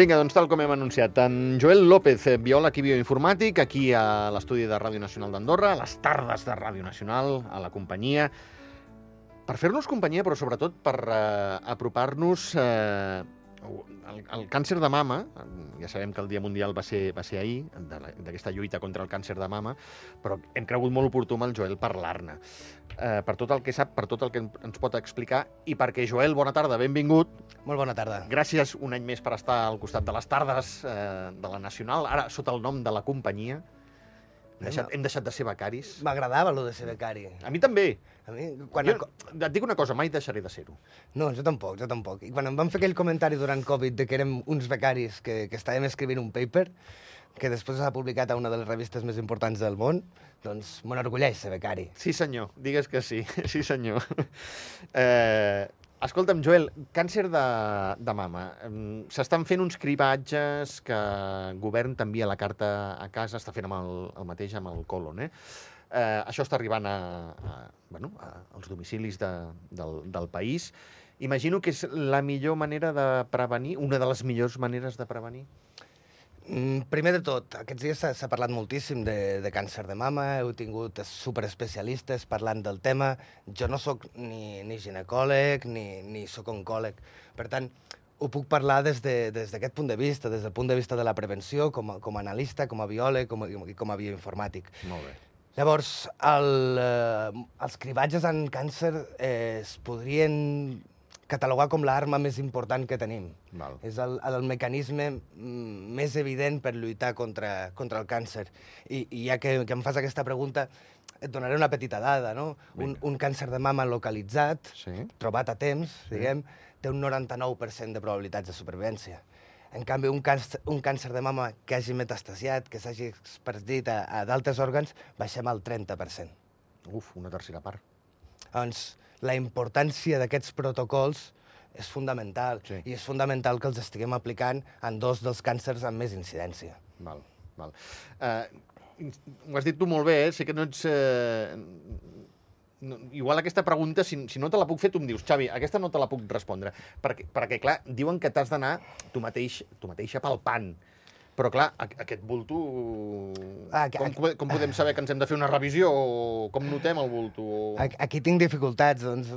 Vinga, doncs tal com hem anunciat, en Joel López, eh, biòleg i bioinformàtic, aquí a l'estudi de Ràdio Nacional d'Andorra, a les tardes de Ràdio Nacional, a la companyia, per fer-nos companyia, però sobretot per eh, apropar-nos eh, el, el càncer de mama, ja sabem que el Dia Mundial va ser, va ser ahir, d'aquesta lluita contra el càncer de mama, però hem cregut molt oportú amb el Joel parlar-ne. Eh, per tot el que sap, per tot el que ens pot explicar, i perquè, Joel, bona tarda, benvingut. Molt bona tarda. Gràcies un any més per estar al costat de les tardes eh, de la Nacional, ara sota el nom de la companyia. Deixat, hem deixat de ser becaris. M'agradava lo de ser becari. A mi també. A mi, quan jo, et dic una cosa, mai deixaré de ser-ho. No, jo tampoc, jo tampoc. I quan em van fer aquell comentari durant Covid de que érem uns becaris que, que estàvem escrivint un paper, que després s'ha publicat a una de les revistes més importants del món, doncs m'enorgulleix ser becari. Sí, senyor, digues que sí, sí, senyor. Eh, Escolta'm, Joel, càncer de, de mama. S'estan fent uns cribatges que el govern t'envia la carta a casa, està fent amb el, el mateix amb el colon, eh? eh això està arribant a, a, bueno, a, als domicilis de, del, del país. Imagino que és la millor manera de prevenir, una de les millors maneres de prevenir. Mm, primer de tot, aquests dies s'ha parlat moltíssim de, de càncer de mama, heu tingut superespecialistes parlant del tema. Jo no sóc ni, ni ginecòleg ni, ni sóc oncòleg. Per tant, ho puc parlar des d'aquest de, des punt de vista, des del punt de vista de la prevenció, com a, com a analista, com a biòleg com a, com a bioinformàtic. Molt bé. Llavors, el, eh, els cribatges en càncer eh, es podrien catalogar com l'arma més important que tenim. Val. És el, el mecanisme més evident per lluitar contra, contra el càncer. I, i ja que, que em fas aquesta pregunta, et donaré una petita dada, no? Un, un càncer de mama localitzat, sí. trobat a temps, sí. diguem, té un 99% de probabilitats de supervivència. En canvi, un càncer, un càncer de mama que hagi metastasiat, que s'hagi experdit a, a d'altres òrgans, baixem al 30%. Uf, una tercera part. Doncs la importància d'aquests protocols és fundamental. Sí. I és fundamental que els estiguem aplicant en dos dels càncers amb més incidència. Val, val. Uh, ho has dit tu molt bé, eh? Sé que no ets... Uh, no, igual aquesta pregunta, si, si no te la puc fer, tu em dius, Xavi, aquesta no te la puc respondre. Perquè, perquè clar, diuen que t'has d'anar tu mateix, tu mateixa pel pan. Però, clar, aquest bulto... Ah, com, com podem saber que ens hem de fer una revisió o com notem el bulto? Aquí tinc dificultats. Doncs,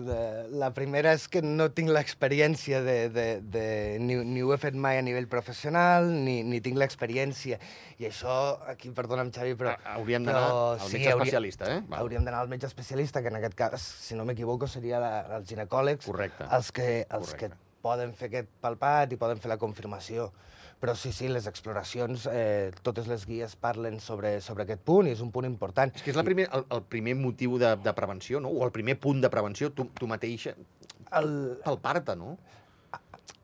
la primera és que no tinc l'experiència de... de, de ni, ni ho he fet mai a nivell professional, ni, ni tinc l'experiència. I això, aquí, perdona'm, Xavi, però... Hauríem d'anar al metge sí, especialista, eh? Val. Hauríem d'anar al metge especialista, que en aquest cas, si no m'equivoco, seria la, els ginecòlegs. Correcte. Els que, els Correcte. que poden fer aquest palpat i poden fer la confirmació. Però sí, sí, les exploracions, eh, totes les guies parlen sobre, sobre aquest punt i és un punt important. És que és la primer, el, el primer motiu de, de prevenció, no? O el primer punt de prevenció, tu, tu mateixa, el... pel parta, no?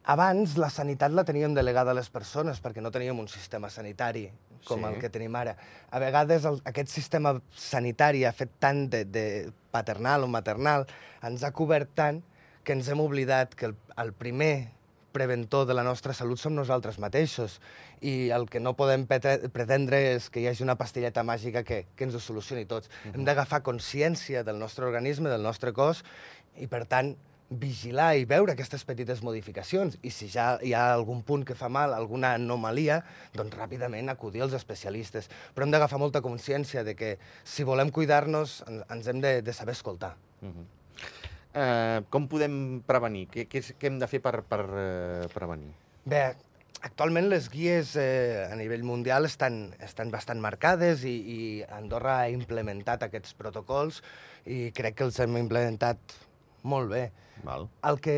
Abans la sanitat la teníem delegada a les persones perquè no teníem un sistema sanitari com sí. el que tenim ara. A vegades el, aquest sistema sanitari ha fet tant de, de paternal o maternal, ens ha cobert tant que ens hem oblidat que el, el primer preventor de la nostra salut som nosaltres mateixos i el que no podem pretendre és que hi hagi una pastilleta màgica que, que ens ho solucioni tots. Uh -huh. Hem d'agafar consciència del nostre organisme, del nostre cos i, per tant, vigilar i veure aquestes petites modificacions. I si ja hi ha algun punt que fa mal, alguna anomalia, doncs ràpidament acudir als especialistes. Però hem d'agafar molta consciència de que si volem cuidar-nos ens hem de, de saber escoltar. Uh -huh eh, com podem prevenir? Què, què, què hem de fer per, per eh, prevenir? Bé, actualment les guies eh, a nivell mundial estan, estan bastant marcades i, i Andorra ha implementat aquests protocols i crec que els hem implementat molt bé. Val. El que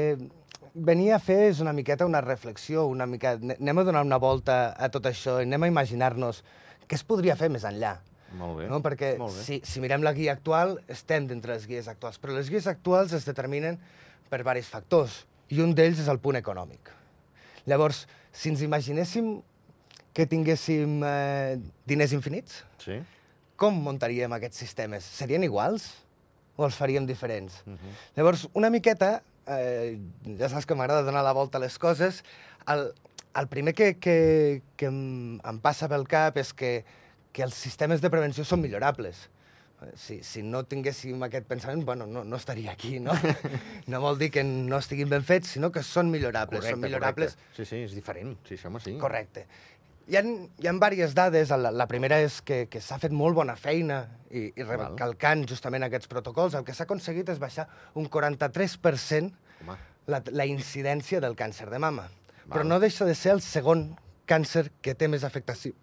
venia a fer és una miqueta una reflexió, una mica... anem a donar una volta a tot això i anem a imaginar-nos què es podria fer més enllà. Molt bé. No? Perquè Molt bé. Si, si mirem la guia actual, estem dintre les guies actuals, però les guies actuals es determinen per diversos factors, i un d'ells és el punt econòmic. Llavors, si ens imaginéssim que tinguéssim eh, diners infinits, sí. com muntaríem aquests sistemes? Serien iguals o els faríem diferents? Uh mhm. -huh. Llavors, una miqueta, eh, ja saps que m'agrada donar la volta a les coses, el, el primer que, que, que em, em passa pel cap és que que els sistemes de prevenció són millorables. Si, si no tinguéssim aquest pensament, bueno, no, no estaria aquí, no? no vol dir que no estiguin ben fets, sinó que són millorables. Correcte, són millorables. correcte. Sí, sí, és diferent. Sí, això, home, sí. Correcte. Hi ha, hi ha diverses dades. La, la primera és que, que s'ha fet molt bona feina i, i recalcant justament aquests protocols. El que s'ha aconseguit és baixar un 43% Home, la, la incidència del càncer de mama. Val. Però no deixa de ser el segon càncer que té més afectació,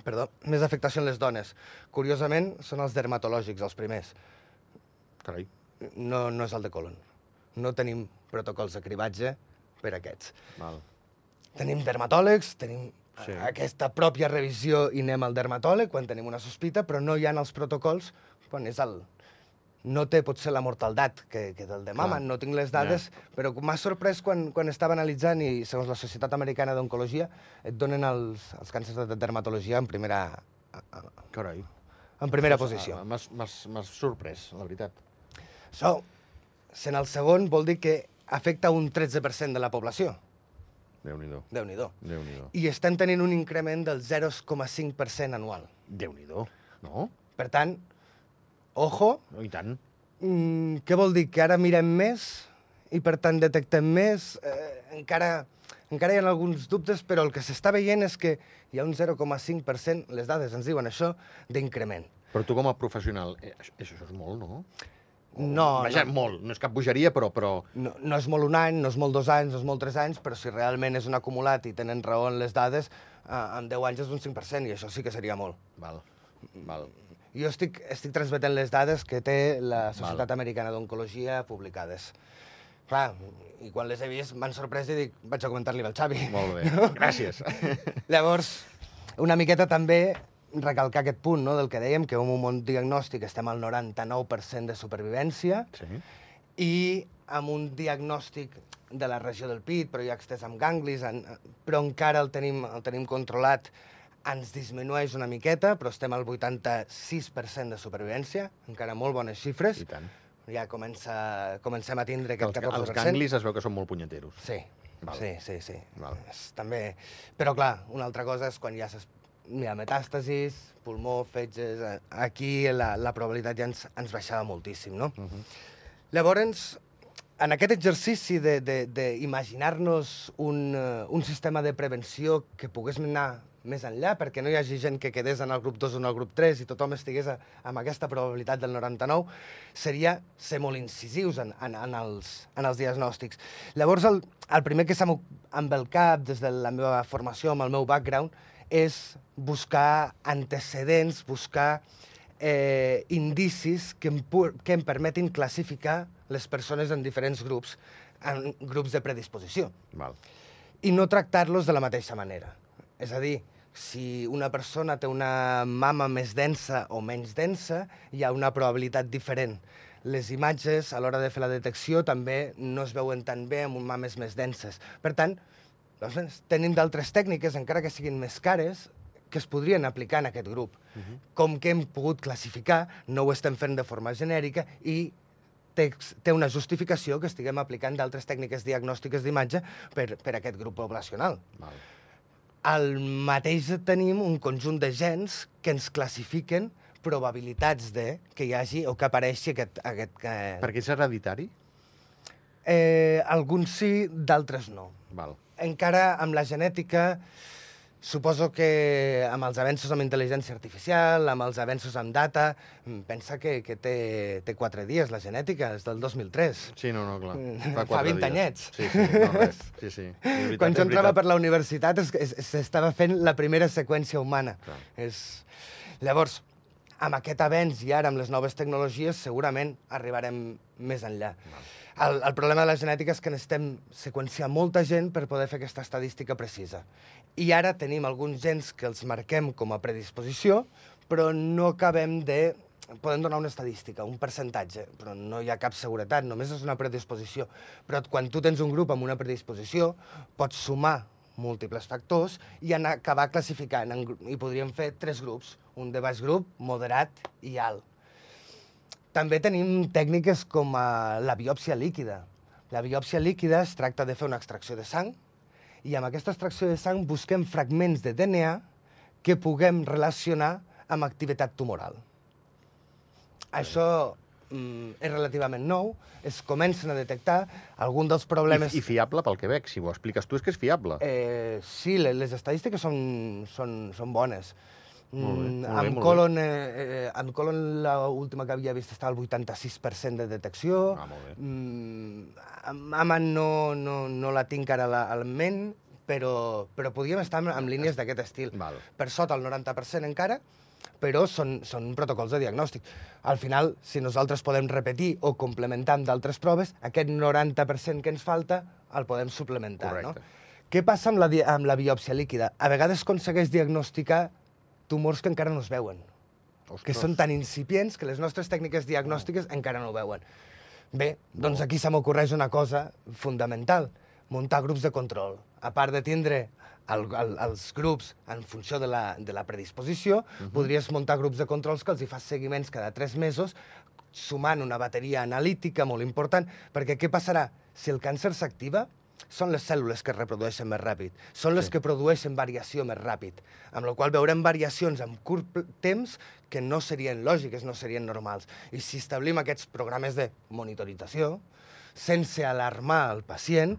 perdó, més afectació en les dones. Curiosament, són els dermatològics els primers. carai. No, no és el de colon. No tenim protocols de cribatge per a aquests. Val. Tenim dermatòlegs, tenim sí. aquesta pròpia revisió i anem al dermatòleg quan tenim una sospita, però no hi ha els protocols quan és el... No té potser la mortaldat que, que del de mama, Clar. no tinc les dades, però m'ha sorprès quan, quan estava analitzant i segons la Societat Americana d'Oncologia et donen els, els càncers de dermatologia en primera, Carai. en primera posició. ah, M'has sorprès, la veritat. Això, sent el segon, vol dir que afecta un 13% de la població. Déu-n'hi-do. Déu-n'hi-do. Déu-n'hi-do. I estem tenint un increment del 0,5% anual. Déu-n'hi-do. No? Per tant, ojo, No, I tant. mm, què vol dir? Que ara mirem més i per tant detectem més? Eh, encara, encara hi ha alguns dubtes, però el que s'està veient és que hi ha un 0,5%, les dades ens diuen això, d'increment. Però tu com a professional, eh, això, això és molt, no? No, Vaja, no, molt. No és cap bogeria, però... però... no, no és molt un any, no és molt dos anys, no és molt tres anys, però si realment és un acumulat i tenen raó en les dades, eh, en 10 anys és un 5%, i això sí que seria molt. Val. Val. Jo estic, estic transmetent les dades que té la Societat Americana d'Oncologia publicades. Clar, i quan les he vist m'han sorprès i dic, vaig a comentar-li al Xavi. Molt bé. Gràcies. Llavors, una miqueta també recalcar aquest punt no, del que dèiem, que en un món diagnòstic estem al 99% de supervivència Sí. i amb un diagnòstic de la regió del pit, però ja estès amb ganglis, en, però encara el tenim, el tenim controlat, ens disminueix una miqueta, però estem al 86% de supervivència, encara molt bones xifres. I tant. Ja comença, comencem a tindre aquest Els, 14%. els ganglis es veu que són molt punyeteros. Sí, Val. sí, sí, sí. Val. És, també... Però, clar, una altra cosa és quan ja s'es- hi ha metàstasis, pulmó, fetges... eh, Aquí la, la probabilitat ja ens, ens baixava moltíssim, no? Uh -huh. Llavors, en aquest exercici d'imaginar-nos un, uh, un sistema de prevenció que pogués anar més enllà, perquè no hi hagi gent que quedés en el grup 2 o en el grup 3 i tothom estigués a, amb aquesta probabilitat del 99, seria ser molt incisius en, en, en, els, en els diagnòstics. Llavors, el, el primer que s'ha amb el cap, des de la meva formació, amb el meu background, és buscar antecedents, buscar eh, indicis que em, que em permetin classificar les persones en diferents grups, en grups de predisposició, Val. i no tractar-los de la mateixa manera. És a dir, si una persona té una mama més densa o menys densa, hi ha una probabilitat diferent. Les imatges, a l'hora de fer la detecció, també no es veuen tan bé amb mames més denses. Per tant, doncs, tenim d'altres tècniques, encara que siguin més cares, que es podrien aplicar en aquest grup. Uh -huh. Com que hem pogut classificar, no ho estem fent de forma genèrica i té, té una justificació que estiguem aplicant d'altres tècniques diagnòstiques d'imatge per, per aquest grup poblacional. Val. Al mateix tenim un conjunt de gens que ens classifiquen probabilitats de que hi hagi o que apareixi aquest... aquest que... Perquè és hereditari? Eh, alguns sí, d'altres no. Val. Encara amb la genètica, suposo que amb els avenços amb intel·ligència artificial, amb els avenços amb data, mm, pensa que, que té, té quatre dies la genètica, és del 2003. Sí, no, no, clar. Mm, Fa, fa quatre 20 dies. anyets. Sí, sí, no, res. Sí, sí. Veritat, Quan jo entrava per la universitat es- es- s'estava fent la primera seqüència humana. Clar. És... Llavors, amb aquest avenç i ara amb les noves tecnologies segurament arribarem més enllà. El, el problema de la genètica és que necessitem seqüenciar molta gent per poder fer aquesta estadística precisa. I ara tenim alguns gens que els marquem com a predisposició, però no acabem de... Podem donar una estadística, un percentatge, però no hi ha cap seguretat, només és una predisposició. Però quan tu tens un grup amb una predisposició, pots sumar múltiples factors i anar, acabar classificant. En, I podríem fer tres grups, un de baix grup, moderat i alt. També tenim tècniques com la biòpsia líquida. La biòpsia líquida es tracta de fer una extracció de sang i amb aquesta extracció de sang busquem fragments de DNA que puguem relacionar amb activitat tumoral. Això mm, és relativament nou, es comencen a detectar algun dels problemes... I, I fiable pel que veig, si ho expliques tu és que és fiable. Eh, sí, le- les estadístiques són, són, són bones. Molt bé, Mm, molt bé, amb molt colon, eh, eh, amb colon l'última que havia vist està al 86% de detecció. Ah, molt bé. Mm, amb Aman no, no, no la tinc ara la, al ment, però, però podríem estar amb, amb línies d'aquest estil. Val. Per sota el 90% encara, però són, són protocols de diagnòstic. Al final, si nosaltres podem repetir o complementar amb d'altres proves, aquest 90% que ens falta el podem suplementar. No? Correcte. Què passa amb la, amb la biòpsia líquida? A vegades aconsegueix diagnosticar tumors que encara no es veuen, que són tan incipients que les nostres tècniques diagnòstiques encara no ho veuen. Bé, doncs aquí se m'ocorreix una cosa fundamental, muntar grups de control. A part de tindre el, el, els grups en funció de la, de la predisposició, podries muntar grups de controls que els hi fas seguiments cada tres mesos, sumant una bateria analítica molt important, perquè què passarà? Si el càncer s'activa, són les cèl·lules que es reprodueixen més ràpid, són les Sí. que produeixen variació més ràpid, amb la qual veurem variacions en curt temps que no serien lògiques, no serien normals. I si establim aquests programes de monitorització, sense alarmar el pacient,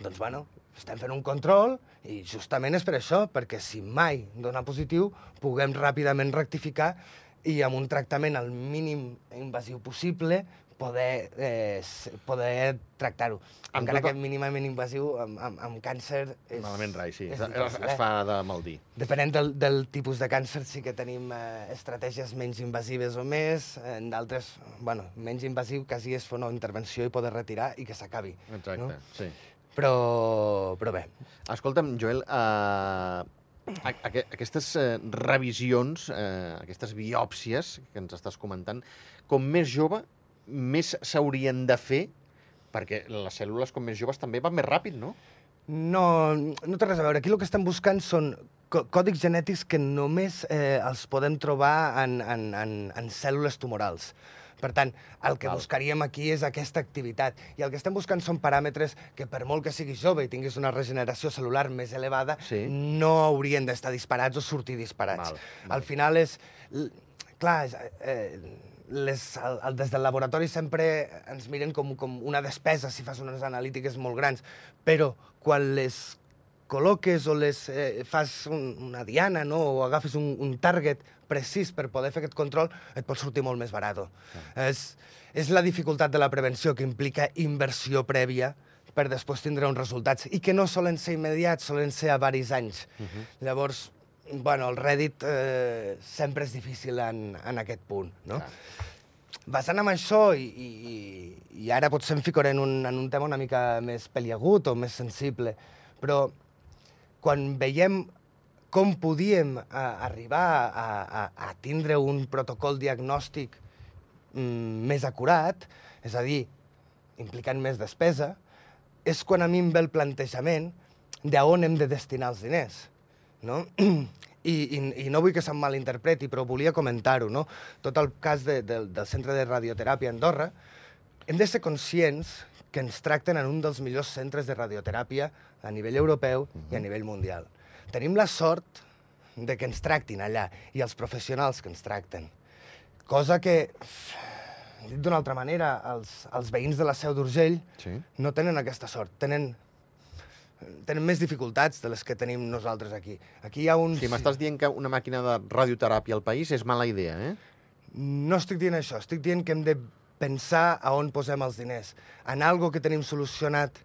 doncs, bueno, estem fent un control i justament és per això, perquè si mai dona positiu, puguem ràpidament rectificar i amb un tractament al mínim invasiu possible poder, eh, poder tractar-ho. Encara tota- que mínimament invasiu amb, amb, amb càncer és... Malament rai, sí. és Es, difícil, es eh? fa de mal dir. Depenent del, del tipus de càncer, sí que tenim eh, estratègies menys invasives o més, en d'altres, bueno, menys invasiu quasi és fer una intervenció i poder retirar i que s'acabi. Exacte, No? sí. Però, però bé, Escolta'm, Joel, aqu aquestes uh, revisions, uh, aquestes biòpsies que ens estàs comentant, com més jove, més s'haurien de fer, perquè les cèl·lules com més joves també van més ràpid, no? no, no té res a veure. Aquí el que estem buscant són còdics genètics que només eh, els podem trobar en, en, en, en cèl·lules tumorals. Per tant, el que Val. buscaríem aquí és aquesta activitat. I el que estem buscant són paràmetres que, per molt que siguis jove i tinguis una regeneració celular més elevada, Sí. no haurien d'estar disparats o sortir disparats. Val, val. Al final és... Clar, és, eh, les, el, el, des del laboratori sempre ens miren com, com una despesa si fas unes analítiques molt grans, però quan les col·loques o les eh, fas un, una diana no? o agafes un, un target precís per poder fer aquest control, et pot sortir molt més barat. És, és la dificultat de la prevenció que implica inversió prèvia per després tindre uns resultats i que no solen ser immediats, solen ser a varis anys. Llavors, bueno, el Reddit eh, sempre és difícil en, en aquest punt, no? Clar. Basant en això, i, i, i- ara potser em ficaré en un, en un tema una mica més peliagut o més sensible, però quan veiem com podíem a, arribar a, a, a tindre un protocol diagnòstic mm, més acurat, és a dir, implicant més despesa, és quan a mi em ve el plantejament d'on hem de destinar els diners. No? I, i, I no vull que se'm malinterpreti, però volia comentar-ho. No? Tot el cas de, de, del Centre de Radioteràpia a Andorra, hem de ser conscients que ens tracten en un dels millors centres de radioteràpia a nivell europeu i a nivell mundial. Tenim la sort de que ens tractin allà i els professionals que ens tracten. Cosa que, dit d'una altra manera, els, els veïns de la Seu d'Urgell Sí. no tenen aquesta sort. Tenen, tenen més dificultats de les que tenim nosaltres aquí. Aquí hi ha un... Si m'estàs dient que una màquina de radioteràpia al país és mala idea, eh? No estic dient això, estic dient que hem de pensar a on posem els diners. En algo que tenim solucionat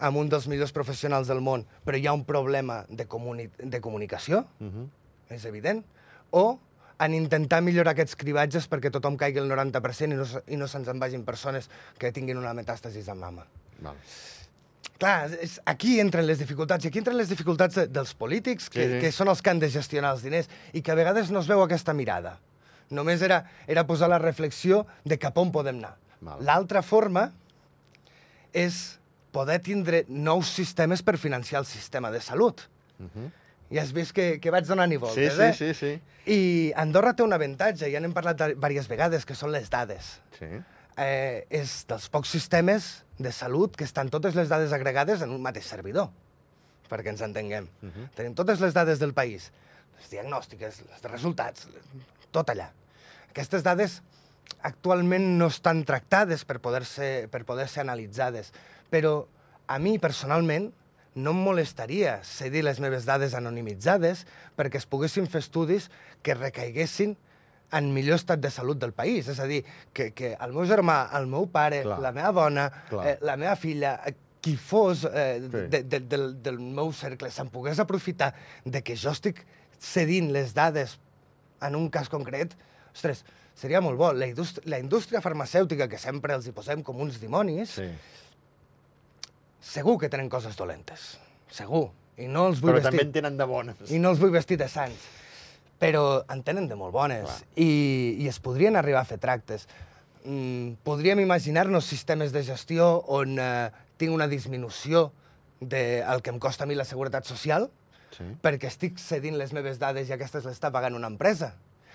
amb un dels millors professionals del món, però hi ha un problema de, comuni de comunicació, Uh -huh. és evident, o en intentar millorar aquests cribatges perquè tothom caigui el 90% i no, i no se'ns en vagin persones que tinguin una metàstasi de mama. Val. Clar, és, aquí entren les dificultats, i aquí entren les dificultats de, dels polítics, que, Sí, sí. que són els que han de gestionar els diners, i que a vegades no es veu aquesta mirada. Només era, era posar la reflexió de cap on podem anar. L'altra forma és poder tindre nous sistemes per financiar el sistema de salut. Uh -huh. Ja has vist que, que vaig donant i Sí, voltes, sí, eh? sí, sí. I Andorra té un avantatge, ja n'hem parlat diverses vegades, que són les dades. Sí. Eh, és dels pocs sistemes de salut que estan totes les dades agregades en un mateix servidor, perquè ens entenguem. Uh Mhm. -huh. Tenim totes les dades del país, les diagnòstiques, de resultats, tot allà. Aquestes dades actualment no estan tractades per poder-se per poder ser analitzades, però a mi personalment no em molestaria cedir les meves dades anonimitzades perquè es poguessin fer estudis que recaiguessin en millor estat de salut del país. És a dir, que, que el meu germà, el meu pare, Clar. la meva dona, Clar. eh, la meva filla, eh, qui fos eh, Sí. de, de, del, del meu cercle, se'n pogués aprofitar de que jo estic cedint les dades en un cas concret, ostres, seria molt bo. La, indústria, la indústria farmacèutica, que sempre els hi posem com uns dimonis, Sí. segur que tenen coses dolentes. Segur. I no els vull Però vestir... també en tenen de bones. I no els vull vestir de sants. Però en tenen de molt bones. Clar. I, I es podrien arribar a fer tractes. Mm, podríem imaginar-nos sistemes de gestió on eh, tinc una disminució del que em costa a mi la seguretat social Sí. perquè estic cedint les meves dades i aquestes les està pagant una empresa.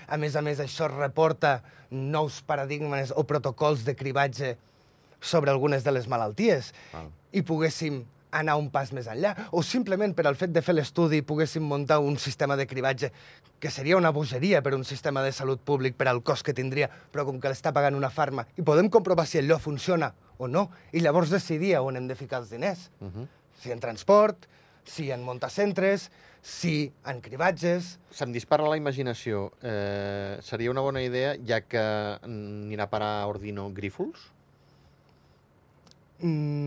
A més a més, això reporta nous paradigmes o protocols de cribatge sobre algunes de les malalties Val. i poguéssim anar un pas més enllà. O simplement per al fet de fer l'estudi poguéssim muntar un sistema de cribatge que seria una bogeria per un sistema de salut públic per al cost que tindria, però com que l'està pagant una farma i podem comprovar si allò funciona o no, i llavors decidir on hem de ficar els diners. Uh -huh. Si en transport, si en muntacentres, si en cribatges... Se'm dispara la imaginació. Eh, seria una bona idea, ja que anirà a parar a Ordino Grífols? Mm,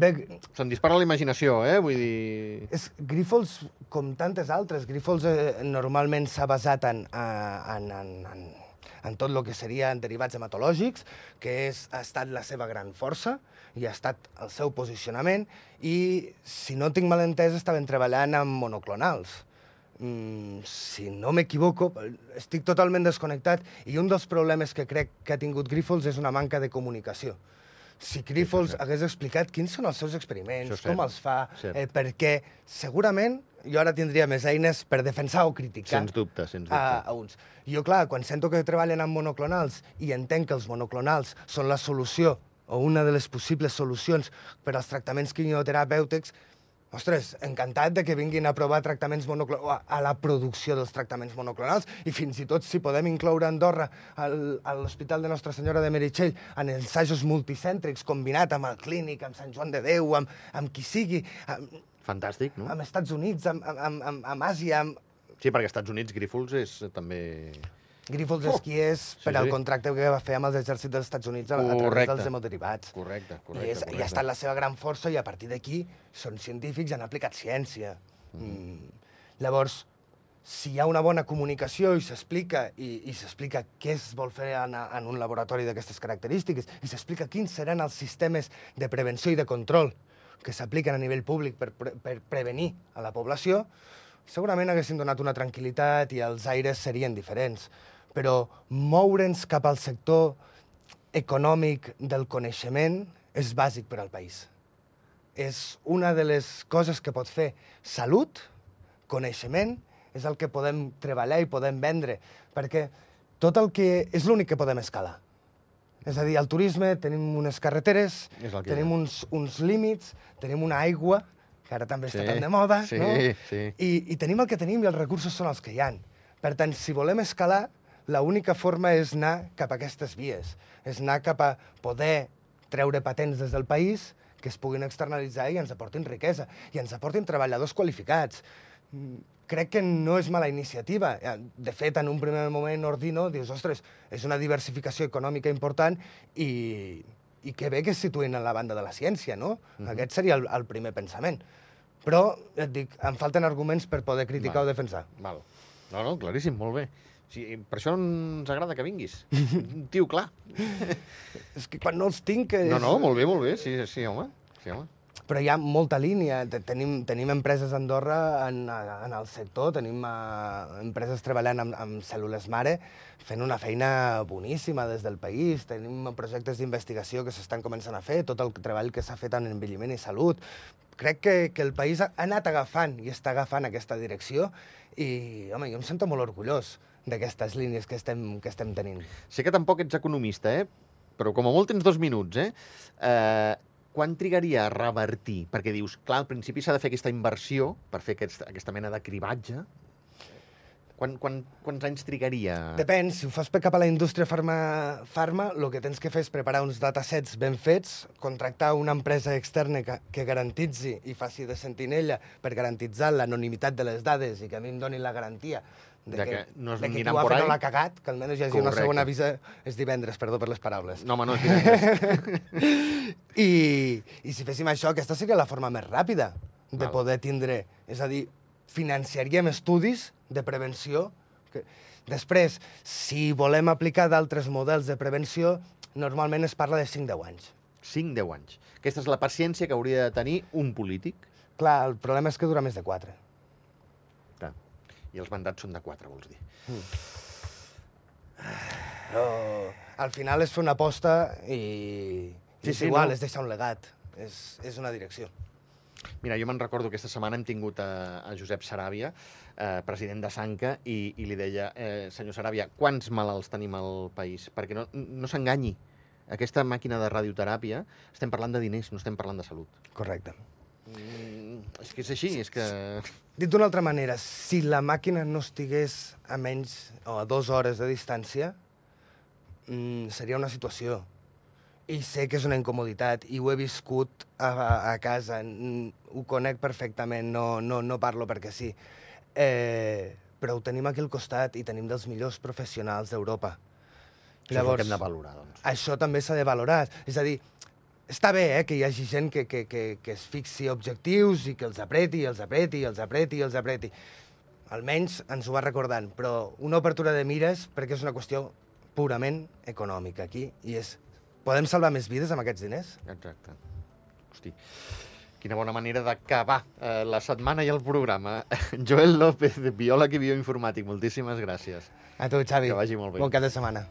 bé, Se'm dispara la imaginació, eh? Vull dir... és, Grífols, com tantes altres, Grífols eh, normalment s'ha basat en, eh, en, en, en, en tot el que serien derivats hematològics, que és, ha estat la seva gran força i ha estat el seu posicionament, i, si no tinc mal entès, estaven treballant amb monoclonals. Mm, si no m'equivoco, estic totalment desconnectat i un dels problemes que crec que ha tingut Grífols és una manca de comunicació. Si Grífols cert. hagués explicat quins són els seus experiments, com els fa, Cert. eh, perquè segurament jo ara tindria més eines per defensar o criticar Sens dubte, sens dubte. a, a uns. Jo, clar, quan sento que treballen amb monoclonals i entenc que els monoclonals són la solució o una de les possibles solucions per als tractaments quimioterapèutics, ostres, encantat de que vinguin a provar tractaments monoclonals, a la producció dels tractaments monoclonals, i fins i tot si podem incloure Andorra al, a l'Hospital de Nostra Senyora de Meritxell en ensajos multicèntrics combinat amb el clínic, amb Sant Joan de Déu, amb, amb qui sigui, amb, Fantàstic, no? amb Estats Units, amb, amb, amb, amb Àsia, amb, Sí, perquè als Estats Units Grífols és també... Grífols Oh! esquiers per Sí, al sí. contracte que va fer amb els exèrcits dels Estats Units a, a través dels hemoderivats. Correcte, correcte. I, és, correcte. I ha estat la seva gran força i a partir d'aquí són científics i han aplicat ciència. Mm. Llavors, si hi ha una bona comunicació i s'explica i, i s'explica què es vol fer en, en un laboratori d'aquestes característiques i s'explica quins seran els sistemes de prevenció i de control que s'apliquen a nivell públic per, pre per prevenir a la població, segurament haguessin donat una tranquil·litat i els aires serien diferents. Però moure'ns cap al sector econòmic del coneixement és bàsic per al país. És una de les coses que pot fer salut, coneixement, és el que podem treballar i podem vendre, perquè tot el que... és l'únic que podem escalar. És a dir, al turisme tenim unes carreteres, el tenim uns, uns límits, tenim una aigua, que ara també Sí, està tan de moda, sí, no? sí. I, I tenim el que tenim i els recursos són els que hi han. Per tant, si volem escalar, l'única forma és anar cap a aquestes vies. És anar cap a poder treure patents des del país que es puguin externalitzar i ens aportin riquesa i ens aportin treballadors qualificats. Mm, Crec que no és mala iniciativa. Eh, De fet, en un primer moment, Ordino, dius, ostres, és una diversificació econòmica important i, i que bé que es situïn en la banda de la ciència, no? Uh -huh. Aquest seria el, el primer pensament. Però, et dic, em falten arguments per poder criticar Val. o defensar. Val. No, no, claríssim, molt bé. Sí, per això ens agrada que vinguis. Un tio clar. És que quan no els tinc... És... No, no, molt bé, molt bé. Sí, sí, home. Sí, home. Però hi ha molta línia. Te- Tenim, tenim empreses a Andorra en, en el sector, tenim uh, empreses treballant amb, amb cèl·lules mare, fent una feina boníssima des del país. Tenim projectes d'investigació que s'estan començant a fer, tot el treball que s'ha fet en envelliment i salut. Crec que, que el país ha anat agafant i està agafant aquesta direcció i, home, jo em sento molt orgullós d'aquestes línies que estem, que estem tenint. Sé que tampoc ets economista, eh? Però com a molt tens dos minuts, eh? eh quan trigaria a revertir? Perquè dius, clar, al principi s'ha de fer aquesta inversió per fer aquest, aquesta mena de cribatge. Quan, quan, quants anys trigaria? Depèn, si ho fas per cap a la indústria farma, farma, el que tens que fer és preparar uns datasets ben fets, contractar una empresa externa que, que garantitzi i faci de sentinella per garantitzar l'anonimitat de les dades i que a mi em donin la garantia de, De que, que no es de que qui ho ha fet l'ha cagat, que almenys hi hagi una Correcte. segona avisa és divendres, perdó per les paraules. No, home, no és divendres. I, I si féssim això, aquesta seria la forma més ràpida de Val. poder tindre... És a dir, financiaríem estudis de prevenció. Que... Després, si volem aplicar d'altres models de prevenció, normalment es parla de 5-10 anys. 5-10 anys. Aquesta és la paciència que hauria de tenir un polític. Clar, el problema és que dura més de 4. I els mandats són de 4, vols dir. Però al final és fer una aposta i... Sí, Sí, és sí, igual, no? és deixar un legat. És, és una direcció. Mira, jo me'n recordo que aquesta setmana hem tingut a, a Josep Saràbia, eh, president de Sanca, i, i li deia, eh, senyor Saràbia, quants malalts tenim al país? Perquè no, no s'enganyi. Aquesta màquina de radioteràpia, estem parlant de diners, no estem parlant de salut. Correcte. Mm, és que és així, és que... Dit d'una altra manera, si la màquina no estigués a menys o a dues hores de distància, mm, seria una situació. I sé que és una incomoditat, i ho he viscut a, a, a casa, mm, ho conec perfectament, no, no, no parlo perquè sí. Eh, però ho tenim aquí al costat i tenim dels millors professionals d'Europa. Això és el que hem de valorar, doncs. Això també s'ha de valorar. És a dir, està bé eh, que hi hagi gent que, que, que, que es fixi objectius i que els apreti, els apreti, els apreti, els apreti. Almenys ens ho va recordant, però una obertura de mires perquè és una qüestió purament econòmica aquí i és... Podem salvar més vides amb aquests diners? Exacte. Hosti, quina bona manera d'acabar eh, la setmana i el programa. Joel López, biòleg i bioinformàtic, moltíssimes gràcies. A tu, Xavi. Que vagi molt bé. Bon cap de setmana.